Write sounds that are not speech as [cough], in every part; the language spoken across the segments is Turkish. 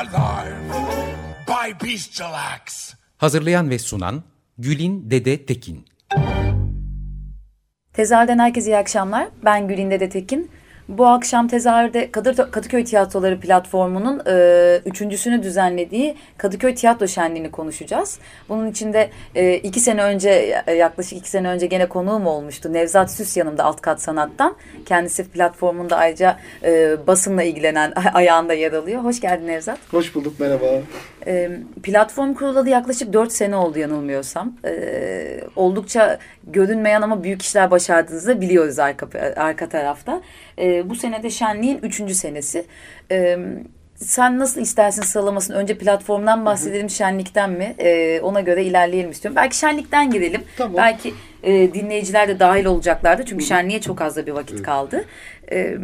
Alive by. Hazırlayan ve sunan Gülin Dede Tekin. Tezahürden herkese iyi akşamlar. Ben Gülin Dede Tekin. Bu akşam tezahürde Kadır, Kadıköy Tiyatroları platformunun e, üçüncüsünü düzenlediği Kadıköy Tiyatro Şenliği'ni konuşacağız. Bunun içinde e, iki sene önce yaklaşık iki sene önce gene konuğum olmuştu. Nevzat Süs yanımda Alt Kat Sanat'tan. Kendisi platformunda ayrıca e, basınla ilgilenen [laughs] ayağında yer alıyor. Hoş geldin Nevzat. Hoş bulduk merhaba. Platform kurulalı yaklaşık dört sene oldu yanılmıyorsam. Oldukça görünmeyen ama büyük işler başardığınızı biliyoruz arka, arka tarafta. Bu senede şenliğin üçüncü senesi. Sen nasıl istersin sıralamasını? Önce platformdan bahsedelim, Hı-hı. şenlikten mi? E, ona göre ilerleyelim istiyorum. Belki şenlikten girelim. Tamam. Belki e, dinleyiciler de dahil olacaklardı. Çünkü Hı-hı. şenliğe çok az da bir vakit evet. kaldı. E,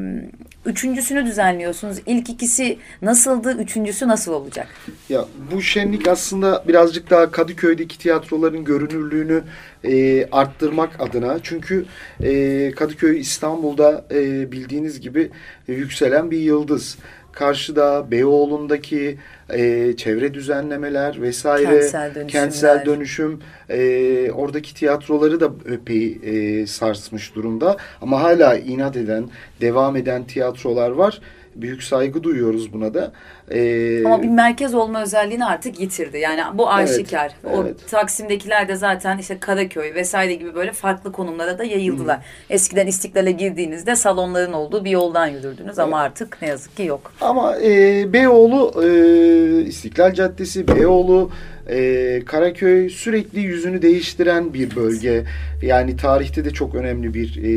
üçüncüsünü düzenliyorsunuz. İlk ikisi nasıldı? Üçüncüsü nasıl olacak? Ya bu şenlik aslında birazcık daha Kadıköy'deki tiyatroların görünürlüğünü e, arttırmak adına. Çünkü e, Kadıköy İstanbul'da e, bildiğiniz gibi e, yükselen bir yıldız karşıda Beyoğlu'ndaki e, çevre düzenlemeler vesaire kentsel, kentsel dönüşüm e, oradaki tiyatroları da epey e, sarsmış durumda. Ama hala inat eden devam eden tiyatrolar var. Büyük saygı duyuyoruz buna da. Ee, Ama bir merkez olma özelliğini artık yitirdi. Yani bu aşikar. Evet, o evet. Taksim'dekiler de zaten işte Karaköy vesaire gibi böyle farklı konumlara da yayıldılar. Hı. Eskiden İstiklal'e girdiğinizde salonların olduğu bir yoldan yürürdünüz evet. ama artık ne yazık ki yok. Ama e, Beyoğlu, e, İstiklal Caddesi, Beyoğlu, e, Karaköy sürekli yüzünü değiştiren bir bölge. Yani tarihte de çok önemli bir e,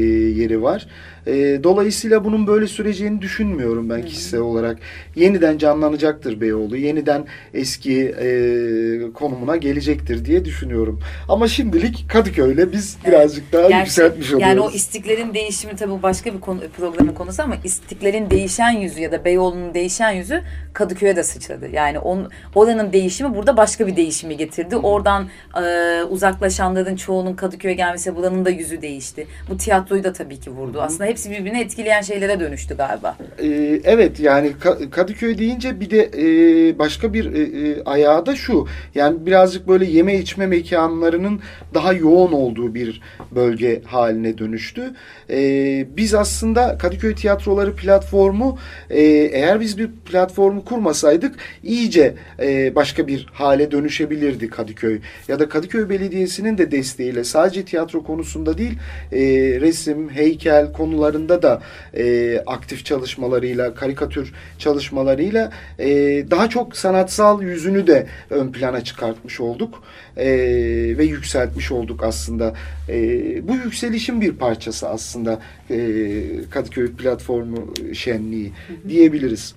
yeri var. E, dolayısıyla bunun böyle süreceğini düşünmüyorum ben kişisel olarak. Yeniden canlanacaktır Beyoğlu. Yeniden eski e, konumuna gelecektir diye düşünüyorum. Ama şimdilik Kadıköy'le biz birazcık daha Gerçi, yükseltmiş oluyoruz. Yani o istiklalin değişimi tabii başka bir konu, programın konusu ama istiklalin değişen yüzü ya da Beyoğlu'nun değişen yüzü Kadıköy'e de sıçradı. Yani on, oranın değişimi burada başka bir değişimi getirdi. Oradan e, uzaklaşanların çoğunun Kadıköy'e gelmesi buranın da yüzü değişti. Bu tiyatroyu da tabii ki vurdu. Aslında hepsi birbirini etkileyen şeylere dönüştü galiba. Ee, evet yani Kadıköy deyince bir de e, başka bir e, e, ayağı da şu. Yani birazcık böyle yeme içme mekanlarının daha yoğun olduğu bir bölge haline dönüştü. E, biz aslında Kadıköy Tiyatroları platformu e, eğer biz bir platformu kurmasaydık iyice e, başka bir hale dönüşebilirdi Kadıköy. Ya da Kadıköy Belediyesi'nin de desteğiyle sadece tiyatro konusunda değil e, resim, heykel konularında da e, aktif çalışmalarıyla, karikatür çalışmalarıyla e, daha çok sanatsal yüzünü de ön plana çıkartmış olduk e, ve yükseltmiş olduk aslında. E, bu yükselişin bir parçası aslında e, Kadıköy Platformu Şenliği diyebiliriz.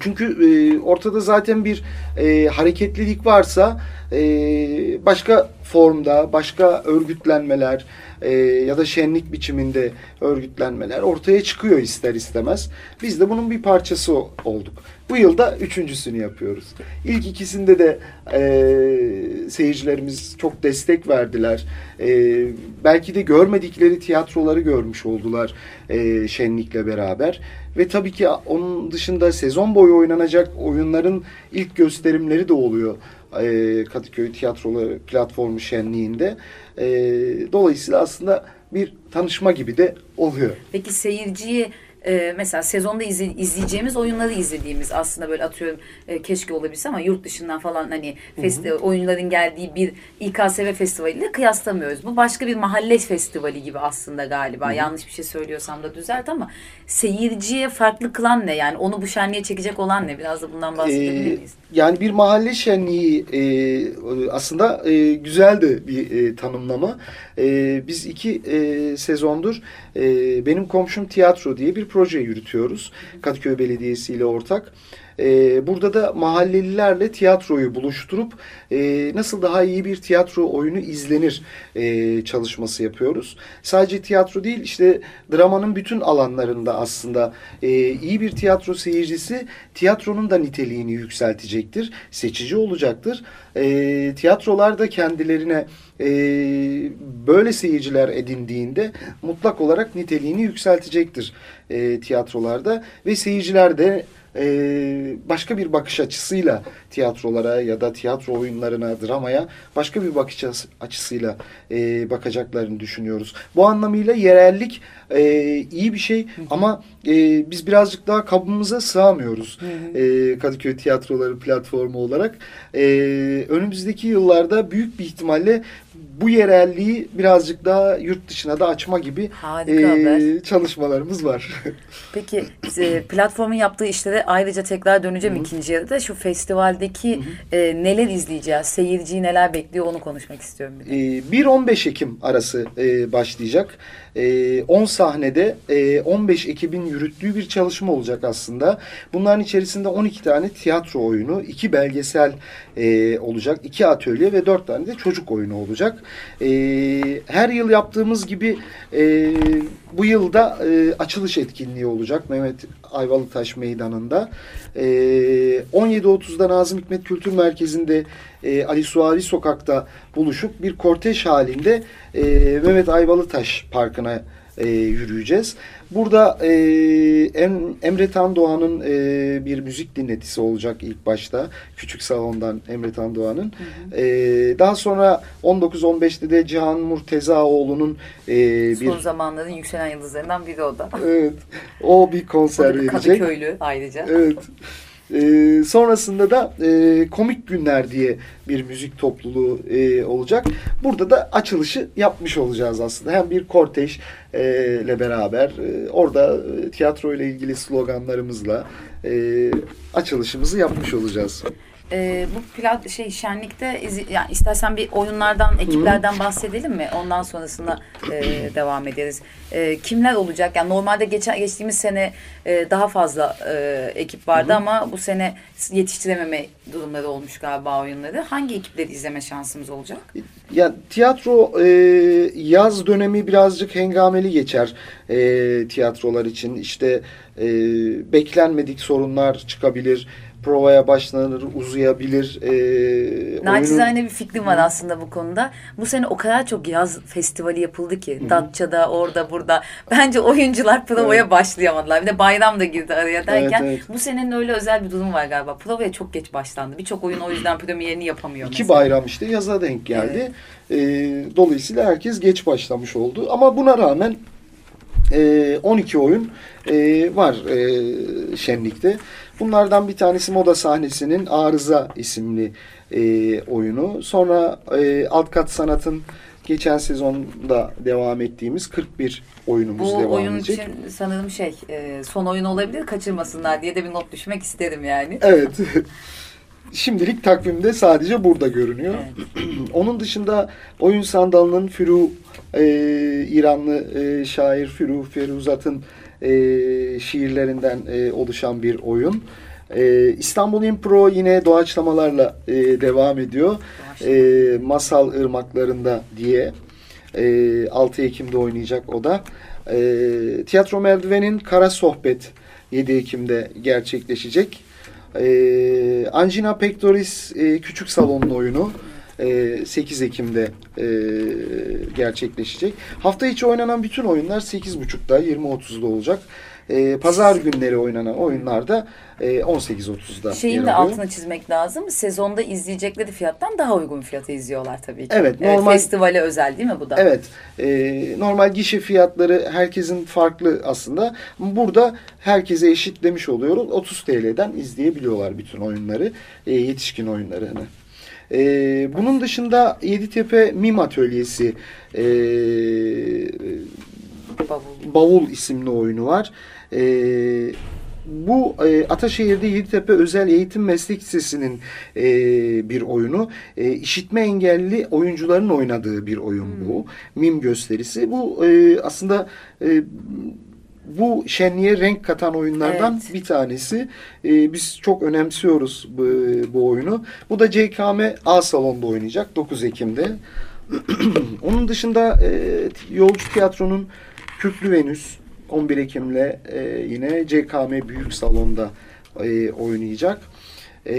Çünkü e, ortada zaten bir e, hareketlilik varsa e, başka formda, başka örgütlenmeler e, ya da şenlik biçiminde örgütlenmeler ortaya çıkıyor ister istemez. Biz de bunun bir parçası olduk. Bu yılda üçüncüsünü yapıyoruz. İlk ikisinde de e, seyircilerimiz çok destek verdiler. E, belki de görmedikleri tiyatroları görmüş oldular e, şenlikle beraber. Ve tabii ki onun dışında sezon boyu oynanacak oyunların ilk gösterimleri de oluyor. E, Kadıköy Tiyatroları platformu şenliğinde. E, dolayısıyla aslında bir tanışma gibi de oluyor. Peki seyirciyi e, mesela sezonda izle, izleyeceğimiz oyunları izlediğimiz aslında böyle atıyorum e, keşke olabilse ama yurt dışından falan hani festi, oyunların geldiği bir İKSV festivaliyle kıyaslamıyoruz. Bu başka bir mahalle festivali gibi aslında galiba. Hı-hı. Yanlış bir şey söylüyorsam da düzelt ama seyirciye farklı kılan ne? Yani onu bu şenliğe çekecek olan ne? Biraz da bundan bahsedebilir ee, miyiz? Yani bir mahalle şenliği e, aslında e, güzel bir e, tanımlama. E, biz iki e, sezondur e, benim komşum tiyatro diye bir proje yürütüyoruz. Kadıköy Belediyesi ile ortak. E, burada da mahallelilerle tiyatroyu buluşturup e, nasıl daha iyi bir tiyatro oyunu izlenir e, çalışması yapıyoruz. Sadece tiyatro değil işte dramanın bütün alanlarında aslında e, iyi bir tiyatro seyircisi tiyatronun da niteliğini yükseltecektir. Seçici olacaktır. E, tiyatrolar da kendilerine e, böyle seyirciler edindiğinde mutlak olarak niteliğini yükseltecektir e, tiyatrolarda ve seyirciler de e, başka bir bakış açısıyla tiyatrolara ya da tiyatro oyunlarına, dramaya başka bir bakış açısıyla e, bakacaklarını düşünüyoruz. Bu anlamıyla yerellik e, iyi bir şey ama e, biz birazcık daha kabımıza sığamıyoruz E, Kadıköy Tiyatroları platformu olarak. E, önümüzdeki yıllarda büyük bir ihtimalle bu yerelliği birazcık daha yurt dışına da açma gibi e, çalışmalarımız var. [laughs] Peki e, platformun yaptığı işlere ayrıca tekrar döneceğim Hı-hı. ikinci yarıda. Şu festivaldeki e, neler izleyeceğiz, seyirciyi neler bekliyor onu konuşmak istiyorum. E, 1-15 Ekim arası e, başlayacak. E, 10 sahnede e, 15 ekibin yürüttüğü bir çalışma olacak aslında. Bunların içerisinde 12 tane tiyatro oyunu, 2 belgesel e, olacak, 2 atölye ve 4 tane de çocuk oyunu olacak. E, her yıl yaptığımız gibi e, bu yılda e, açılış etkinliği olacak Mehmet Ayvalıtaş Meydanı'nda. E, 17.30'da Nazım Hikmet Kültür Merkezi'nde e, Ali Suari Sokak'ta buluşup bir kortej halinde e, Mehmet Ayvalıtaş Parkı'na e, yürüyeceğiz. Burada e, em, Emre Tandoğan'ın e, bir müzik dinletisi olacak ilk başta. Küçük salondan Emre Tandoğan'ın. E, daha sonra 19-15'te de Cihan Murtezaoğlu'nun e, bir... Son zamanların yükselen yıldızlarından biri o da. Evet. O bir konser verecek. Kadıköylü ayrıca. Evet. E, sonrasında da e, Komik Günler diye bir müzik topluluğu e, olacak. Burada da açılışı yapmış olacağız aslında. Hem bir kortej e, ile beraber e, orada e, tiyatro ile ilgili sloganlarımızla e, açılışımızı yapmış olacağız e, bu plat şey şenlikte izi, yani istersen bir oyunlardan ekiplerden bahsedelim mi? Ondan sonrasında e, [clears throat] devam ederiz. E, kimler olacak? Yani normalde geçen geçtiğimiz sene e, daha fazla e, ekip vardı Hı-hı. ama bu sene yetiştirememe durumları olmuş galiba oyunları. Hangi ekipleri izleme şansımız olacak? Ya tiyatro e, yaz dönemi birazcık hengameli geçer e, tiyatrolar için. İşte e, beklenmedik sorunlar çıkabilir provaya başlanır, uzayabilir. E, Nacizane oyunun... bir fikrim var aslında bu konuda. Bu sene o kadar çok yaz festivali yapıldı ki. Hı. Datça'da, orada, burada. Bence oyuncular provaya evet. başlayamadılar. Bir de bayram da girdi araya derken. Evet, evet. Bu senenin öyle özel bir durum var galiba. Provaya çok geç başlandı. Birçok oyun o yüzden premierini yapamıyor. İki mesela. bayram işte yaza denk geldi. Evet. E, dolayısıyla herkes geç başlamış oldu. Ama buna rağmen e, 12 oyun e, var e, şenlikte. Bunlardan bir tanesi Moda Sahnesi'nin Arıza isimli e, oyunu. Sonra e, Alt Kat Sanat'ın geçen sezonda devam ettiğimiz 41 oyunumuz Bu devam oyun edecek. için sanırım şey e, son oyun olabilir kaçırmasınlar diye de bir not düşmek isterim yani. Evet. [laughs] Şimdilik takvimde sadece burada görünüyor. Evet. [clears throat] Onun dışında oyun sandalının Firu e, İranlı e, şair Firu Feruzat'ın e, şiirlerinden e, oluşan bir oyun. E, İstanbul Impro yine doğaçlamalarla e, devam ediyor. E, Masal ırmaklarında diye. E, 6 Ekim'de oynayacak o da. E, Tiyatro Merdiven'in Kara Sohbet 7 Ekim'de gerçekleşecek. E, Angina Pectoris e, Küçük Salon'un oyunu. 8 Ekim'de e, gerçekleşecek. Hafta içi oynanan bütün oyunlar 8.30'da 20.30'da olacak. E, pazar günleri oynanan oyunlarda e, 18.30'da Şeyin de altına çizmek lazım. Sezonda izleyecekleri fiyattan daha uygun fiyata izliyorlar tabii ki. Evet. Normal, evet, festivale özel değil mi bu da? Evet. E, normal gişe fiyatları herkesin farklı aslında. Burada herkese eşit demiş oluyoruz. 30 TL'den izleyebiliyorlar bütün oyunları. E, yetişkin oyunlarını. E, bunun dışında Yeditepe Mim Atölyesi e, Bavul. Bavul isimli oyunu var. E, bu e, Ataşehir'de Yeditepe Özel Eğitim Meslek Lisesi'nin e, bir oyunu. E, işitme engelli oyuncuların oynadığı bir oyun hmm. bu. Mim gösterisi. Bu e, aslında e, bu şenliğe renk katan oyunlardan evet. bir tanesi. Ee, biz çok önemsiyoruz bu, bu oyunu. Bu da CKM A salonda oynayacak 9 Ekim'de. [clears throat] Onun dışında e, Yolcu Tiyatro'nun Kürklü Venüs 11 Ekim'le e, yine CKM Büyük Salon'da e, oynayacak. E,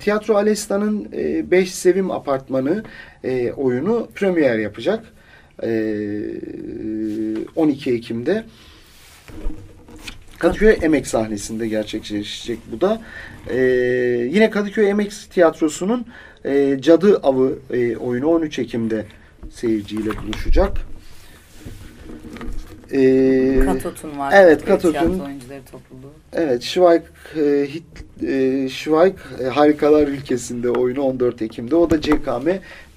Tiyatro Alesta'nın 5 e, Sevim Apartmanı e, oyunu premier yapacak. E, 12 Ekim'de. Kadıköy Emek sahnesinde gerçekleşecek bu da. Ee, yine Kadıköy Emek Tiyatrosu'nun e, Cadı Avı e, oyunu 13 Ekim'de seyirciyle buluşacak. Ee, Katot'un var. Evet, Katot'un. oyuncuları topluluğu. Evet, Schweik, e, hit, e, Schweik e, Harikalar Ülkesi'nde oyunu 14 Ekim'de. O da CKM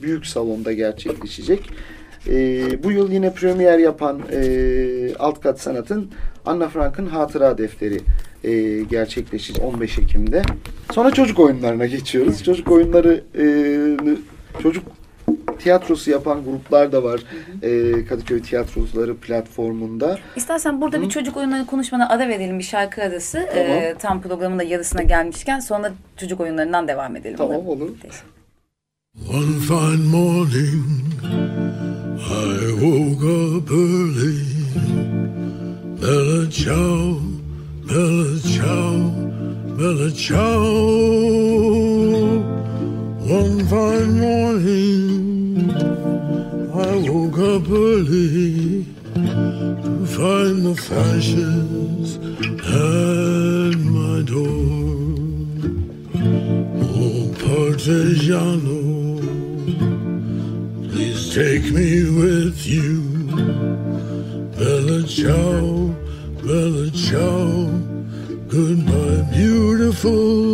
Büyük Salon'da gerçekleşecek. E, bu yıl yine premier yapan e, Alt Kat Sanat'ın Anna Frank'ın Hatıra Defteri e, gerçekleşecek 15 Ekim'de. Sonra çocuk oyunlarına geçiyoruz. Çocuk oyunları e, çocuk tiyatrosu yapan gruplar da var. Hı hı. E, Kadıköy Tiyatrocuları platformunda. İstersen burada hı. bir çocuk oyunları konuşmana ara verelim bir şarkı arası. E, tamam. E, tam programın da yarısına gelmişken sonra çocuk oyunlarından devam edelim. Tamam olur. One fine morning I woke up early Bella ciao, bella ciao, bella ciao One fine morning I woke up early To find the fashions at my door Oh, Partigiano please Take me with you, Bella Ciao, Bella Ciao. Goodbye, beautiful.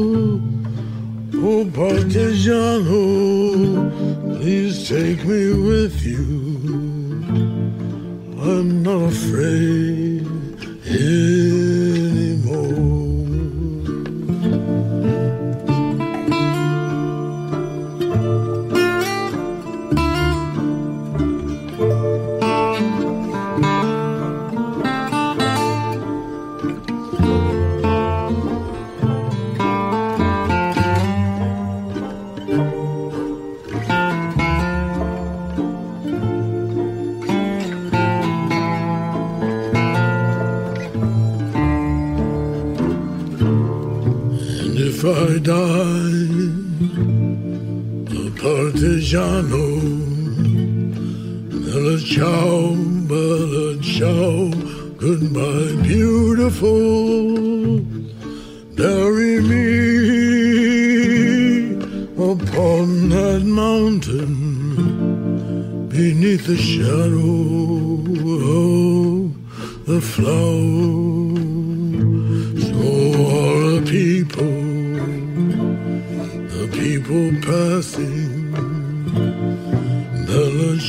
Partigiano, please take me with you. I'm not afraid Parmigiano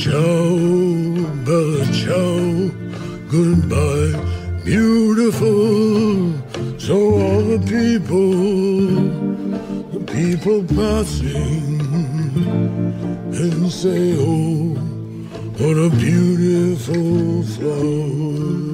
ciao, bella ciao, goodbye, beautiful. So all the people, the people passing, and say, oh, what a beautiful flower.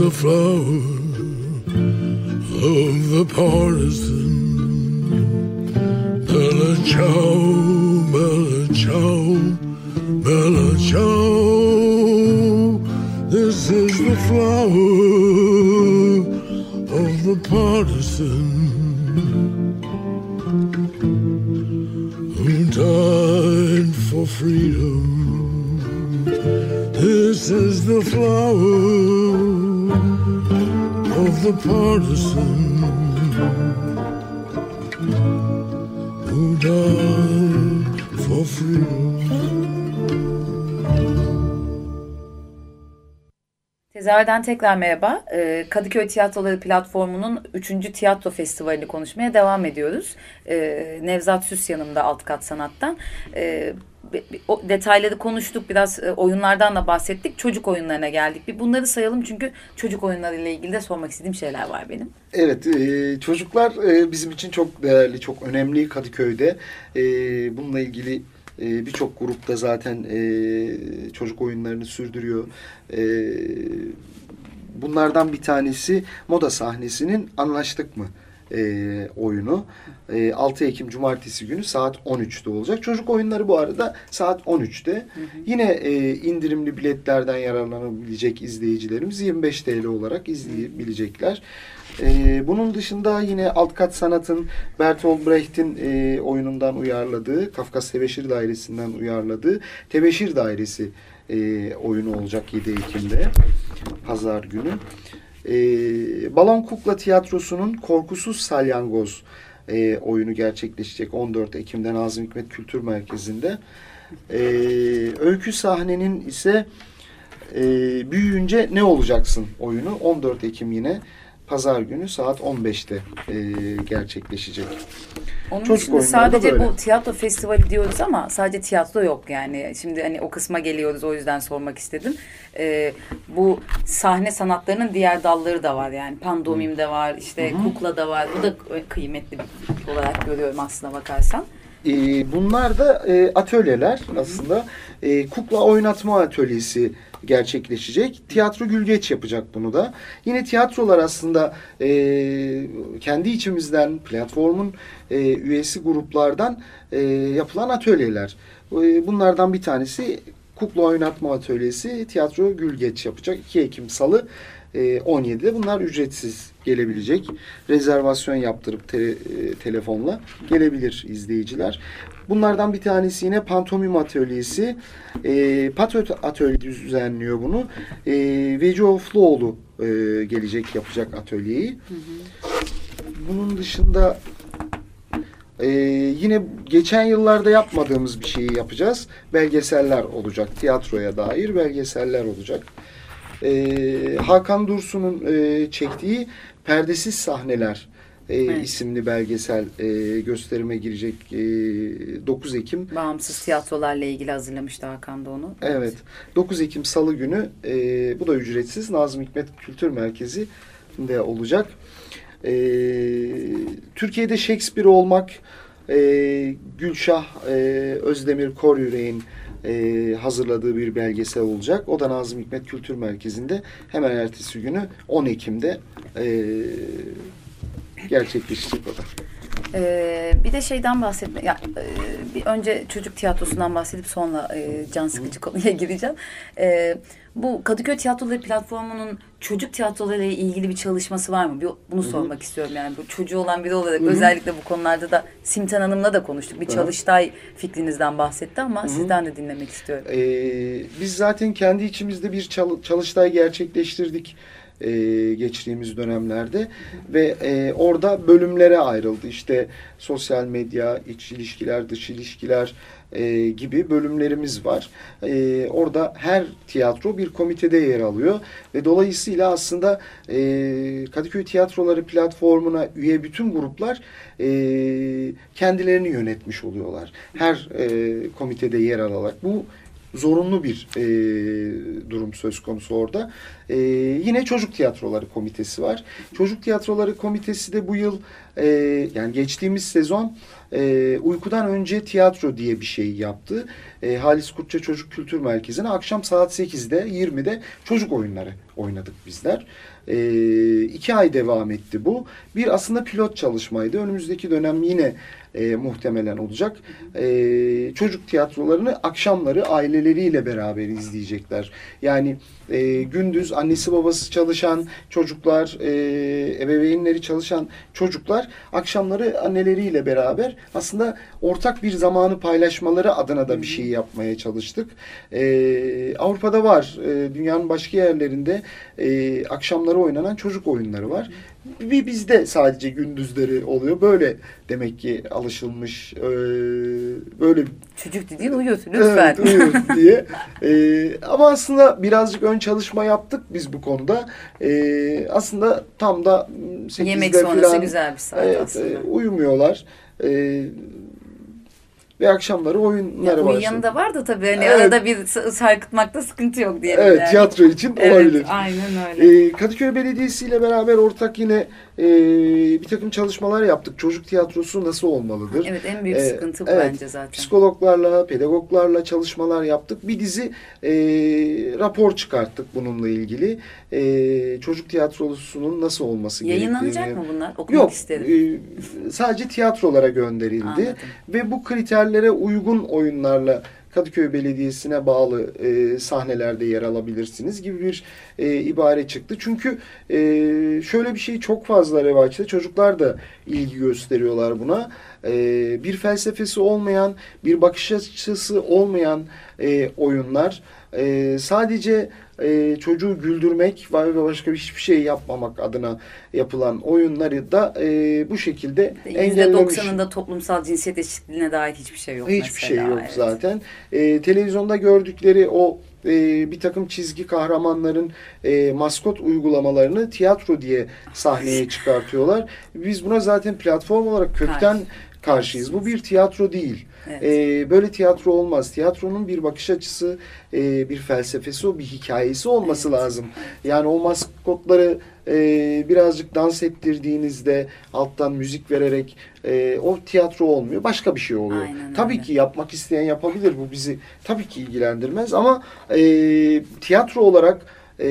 the flower of the partisan. Bella ciao, bella ciao, bella ciao. This is the flower of the partisan. Who died for freedom? This is the flower. Died for freedom. Tezahürden tekrar merhaba. Ee, Kadıköy Tiyatroları platformunun 3. tiyatro festivalini konuşmaya devam ediyoruz. Ee, Nevzat Süs yanımda alt kat sanattan. Detayları konuştuk. Biraz e, oyunlardan da bahsettik. Çocuk oyunlarına geldik. Bir bunları sayalım çünkü çocuk oyunlarıyla ilgili de sormak istediğim şeyler var benim. Evet, e, çocuklar e, bizim için çok değerli, çok önemli Kadıköy'de. E, bununla ilgili e, Birçok grupta zaten çocuk oyunlarını sürdürüyor. Bunlardan bir tanesi moda sahnesinin Anlaştık mı? E, oyunu. E, 6 Ekim Cumartesi günü saat 13'te olacak. Çocuk oyunları bu arada saat 13'te. Hı hı. Yine e, indirimli biletlerden yararlanabilecek izleyicilerimiz 25 TL olarak izleyebilecekler. Ee, bunun dışında yine alt kat sanatın Bertolt Brecht'in e, oyunundan uyarladığı, Kafkas Tebeşir Dairesi'nden uyarladığı Tebeşir Dairesi e, oyunu olacak 7 Ekim'de, pazar günü. E, Balon Kukla Tiyatrosu'nun Korkusuz Salyangoz e, oyunu gerçekleşecek 14 Ekim'de Nazım Hikmet Kültür Merkezi'nde. E, öykü sahnenin ise e, Büyüyünce Ne Olacaksın oyunu 14 Ekim yine pazar günü saat 15'te e, gerçekleşecek. Onun Çocuk dışında sadece bu tiyatro festivali diyoruz ama sadece tiyatro yok yani. Şimdi hani o kısma geliyoruz o yüzden sormak istedim. Ee, bu sahne sanatlarının diğer dalları da var yani. Pandomim de var, işte Hı-hı. kukla da var. Bu da kıymetli olarak görüyorum aslına bakarsan. E, bunlar da e, atölyeler aslında. E, kukla oynatma atölyesi gerçekleşecek. Tiyatro Gülgeç yapacak bunu da. Yine tiyatrolar aslında e, kendi içimizden platformun e, üyesi gruplardan e, yapılan atölyeler. E, bunlardan bir tanesi kukla oynatma atölyesi Tiyatro Gülgeç yapacak. 2 Ekim Salı 17'de e, bunlar ücretsiz gelebilecek. Rezervasyon yaptırıp te, e, telefonla gelebilir izleyiciler. Bunlardan bir tanesi yine pantomim atölyesi. E, Pat atölye düzenliyor bunu. E, Veci Ofluoğlu e, gelecek yapacak atölyeyi. Bunun dışında ee, yine geçen yıllarda yapmadığımız bir şeyi yapacağız. Belgeseller olacak. Tiyatroya dair belgeseller olacak. Ee, Hakan Dursun'un e, çektiği Perdesiz Sahneler e, evet. isimli belgesel e, gösterime girecek e, 9 Ekim. Bağımsız tiyatrolarla ilgili hazırlamıştı Hakan da onu. Evet. evet. 9 Ekim Salı günü e, bu da ücretsiz Nazım Hikmet Kültür Merkezi de olacak. E, Türkiye'de Shakespeare olmak e, Gülşah e, Özdemir Kor Yüreğin e, hazırladığı bir belgesel olacak. O da Nazım Hikmet Kültür Merkezi'nde hemen ertesi günü 10 Ekim'de e, gerçekleşecek o da. Ee, bir de şeyden bahsetme, ya, e, bir önce çocuk tiyatrosundan bahsedip sonra e, can sıkıcı konuya [laughs] gireceğim. E, bu Kadıköy Tiyatroları platformunun çocuk tiyatroları ile ilgili bir çalışması var mı? Bir, bunu Hı-hı. sormak istiyorum yani. Bu çocuğu olan biri olarak Hı-hı. özellikle bu konularda da Simten Hanım'la da konuştuk. Bir Hı-hı. çalıştay fikrinizden bahsetti ama Hı-hı. sizden de dinlemek istiyorum. Ee, biz zaten kendi içimizde bir çal- çalıştay gerçekleştirdik e, geçtiğimiz dönemlerde ve e, orada bölümlere ayrıldı. İşte sosyal medya, iç ilişkiler, dış ilişkiler e, gibi bölümlerimiz var. E, orada her tiyatro bir komitede yer alıyor ve dolayısıyla aslında e, Kadıköy Tiyatroları platformuna üye bütün gruplar e, kendilerini yönetmiş oluyorlar. Her e, komitede yer alarak. Bu zorunlu bir e, durum söz konusu orada. E, yine Çocuk Tiyatroları Komitesi var. Çocuk Tiyatroları Komitesi de bu yıl e, yani geçtiğimiz sezon e, uykudan önce tiyatro diye bir şey yaptı. E, Halis Kurtça Çocuk Kültür Merkezi'ne akşam saat 8'de 20'de çocuk oyunları oynadık bizler. E, iki ay devam etti bu. Bir aslında pilot çalışmaydı. Önümüzdeki dönem yine e, muhtemelen olacak. E, çocuk tiyatrolarını akşamları aileleriyle beraber izleyecekler. Yani e, gündüz annesi babası çalışan çocuklar, e, ebeveynleri çalışan çocuklar akşamları anneleriyle beraber aslında ortak bir zamanı paylaşmaları adına da bir şey yapmaya çalıştık. E, Avrupa'da var. E, dünyanın başka yerlerinde e, akşamları oynanan çocuk oyunları var. Bir bizde sadece gündüzleri oluyor. Böyle demek ki alışılmış. E, böyle Çocuk dediğin uyuyor lütfen. Evet, uyuyor [laughs] diye. E, ama aslında birazcık ön çalışma yaptık biz bu konuda. E, aslında tam da 8'de Yemek sonrası falan, güzel bir saat evet, aslında. e, uyumuyorlar. E, ve akşamları oyunlara Ya, başlıyor. uyuyanı da var da tabii hani Evet. arada bir sarkıtmakta sıkıntı yok diyelim. Evet, yani. tiyatro için Evet, olabilir. aynen öyle. Ee, Kadıköy Belediyesi ile beraber ortak yine e, bir takım çalışmalar yaptık. Çocuk tiyatrosu nasıl olmalıdır? evet en büyük Ee, sıkıntı bu evet, bence zaten. Psikologlarla, pedagoglarla çalışmalar yaptık. Bir dizi e, rapor çıkarttık bununla ilgili. E, çocuk tiyatrosunun nasıl olması Yayınlanacak gerektiğini. mı bunlar? Okumak Yok, isterim. e, sadece tiyatrolara gönderildi Anladım. ve bu kriterlere uygun oyunlarla Kadıköy Belediyesi'ne bağlı e, sahnelerde yer alabilirsiniz gibi bir e, ibare çıktı. Çünkü e, şöyle bir şey çok fazla revaçta. Çocuklar da ilgi gösteriyorlar buna. E, bir felsefesi olmayan, bir bakış açısı olmayan e, oyunlar. E, sadece e, çocuğu güldürmek ve başka hiçbir şey yapmamak adına yapılan oyunları da e, bu şekilde engellemiş. %90'ında toplumsal cinsiyet eşitliğine dair hiçbir şey yok Hiçbir şey mesela, yok evet. zaten. E, televizyonda gördükleri o e, bir takım çizgi kahramanların e, maskot uygulamalarını tiyatro diye sahneye çıkartıyorlar. Biz buna zaten platform olarak kökten Karşı. Karşıyız. Bu bir tiyatro değil. Evet. E, böyle tiyatro olmaz. Tiyatronun bir bakış açısı, e, bir felsefesi, o bir hikayesi olması Evet. lazım. Yani o maskotları e, birazcık dans ettirdiğinizde alttan müzik vererek e, o tiyatro olmuyor. Başka bir şey oluyor. Aynen tabii öyle. ki yapmak isteyen yapabilir. Bu bizi tabii ki ilgilendirmez ama e, tiyatro olarak e,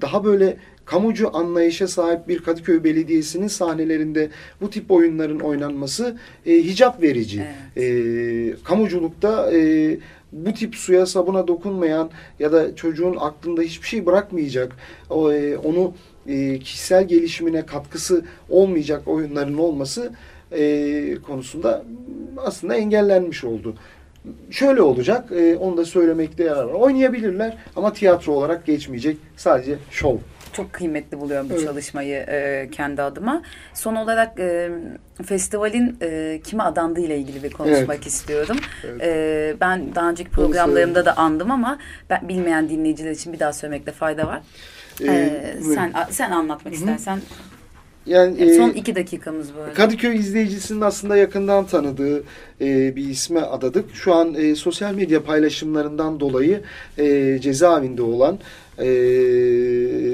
daha böyle kamucu anlayışa sahip bir Kadıköy Belediyesi'nin sahnelerinde bu tip oyunların oynanması e, hicap verici. E, kamuculukta e, bu tip suya sabuna dokunmayan ya da çocuğun aklında hiçbir şey bırakmayacak, o, e, onu e, kişisel gelişimine katkısı olmayacak oyunların olması e, konusunda aslında engellenmiş oldu. Şöyle olacak, e, onu da söylemekte yarar var. Oynayabilirler ama tiyatro olarak geçmeyecek. Sadece şov. Çok kıymetli buluyorum bu Evet. çalışmayı e, kendi adıma. Son olarak e, festivalin e, kime adandığı ile ilgili bir konuşmak istiyorum. Evet. E, ben daha önceki programlarımda da andım ama ben bilmeyen dinleyiciler için bir daha söylemekte fayda var. E, E, sen sen anlatmak istersen. Yani Yani son e, iki dakikamız böyle. Kadıköy izleyicisinin aslında yakından tanıdığı e, bir isme adadık. Şu an e, sosyal medya paylaşımlarından dolayı e, cezaevinde olan e,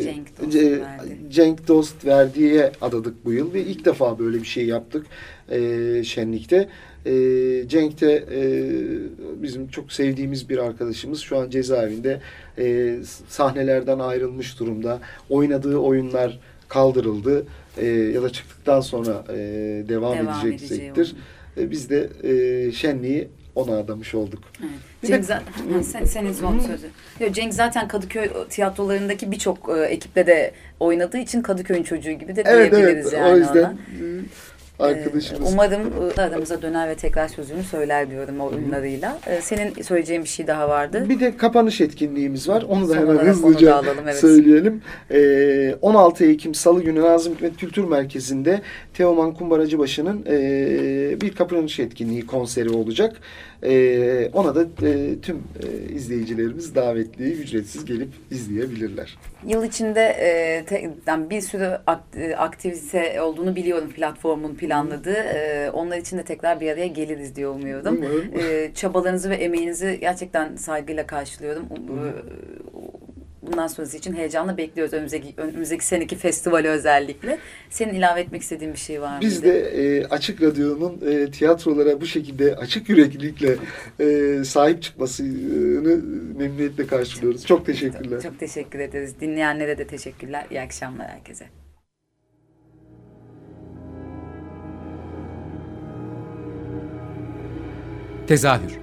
Cenk Dost Ce- verdi. Cenk Dost verdiğe adadık bu yıl ve ilk defa böyle bir şey yaptık e, şenlikte. E, Cenk de e, bizim çok sevdiğimiz bir arkadaşımız şu an cezaevinde e, sahnelerden ayrılmış durumda. Oynadığı oyunlar kaldırıldı e, ya da çıktıktan sonra e, devam, Devam edecektir. E, biz de e, şenliği ona adamış olduk. Evet. Bir Cenk de- zaten, Ha, sen, senin son sözü. Cenk zaten Kadıköy tiyatrolarındaki birçok e, ekiple de oynadığı için Kadıköy'ün çocuğu gibi de Evet diyebiliriz evet yani o yüzden ona. Arkadaşımız. Ee, Umarım e, aramıza döner ve tekrar sözünü söyler diyorum o oyunlarıyla. Ee, Senin söyleyeceğin bir şey daha vardı. Bir de kapanış etkinliğimiz var. Onu da Son hemen hızlıca da alalım, evet. söyleyelim. Ee, 16 Ekim Salı günü Nazım Hikmet Kültür Merkezi'nde Teoman Kumbaracıbaşı'nın e, bir kapanış etkinliği konseri olacak. E, ona da e, tüm e, izleyicilerimiz davetli, ücretsiz gelip izleyebilirler. Yıl içinde e, te- yani bir sürü e, aktivite olduğunu biliyorum platformun planladığı. E, onlar için de tekrar bir araya geliriz diye umuyorum. Umarım. E, çabalarınızı ve emeğinizi gerçekten saygıyla karşılıyorum. Um- e, Bundan sonrası için heyecanla bekliyoruz önümüzdeki, önümüzdeki seneki festivali özellikle. Senin ilave etmek istediğin bir şey var mı? Biz de e, Açık Radyo'nun e, tiyatrolara bu şekilde açık yüreklilikle e, sahip çıkmasını memnuniyetle karşılıyoruz. Çok teşekkürler. Çok teşekkür ederiz. Dinleyenlere de teşekkürler. İyi akşamlar herkese. Tezahür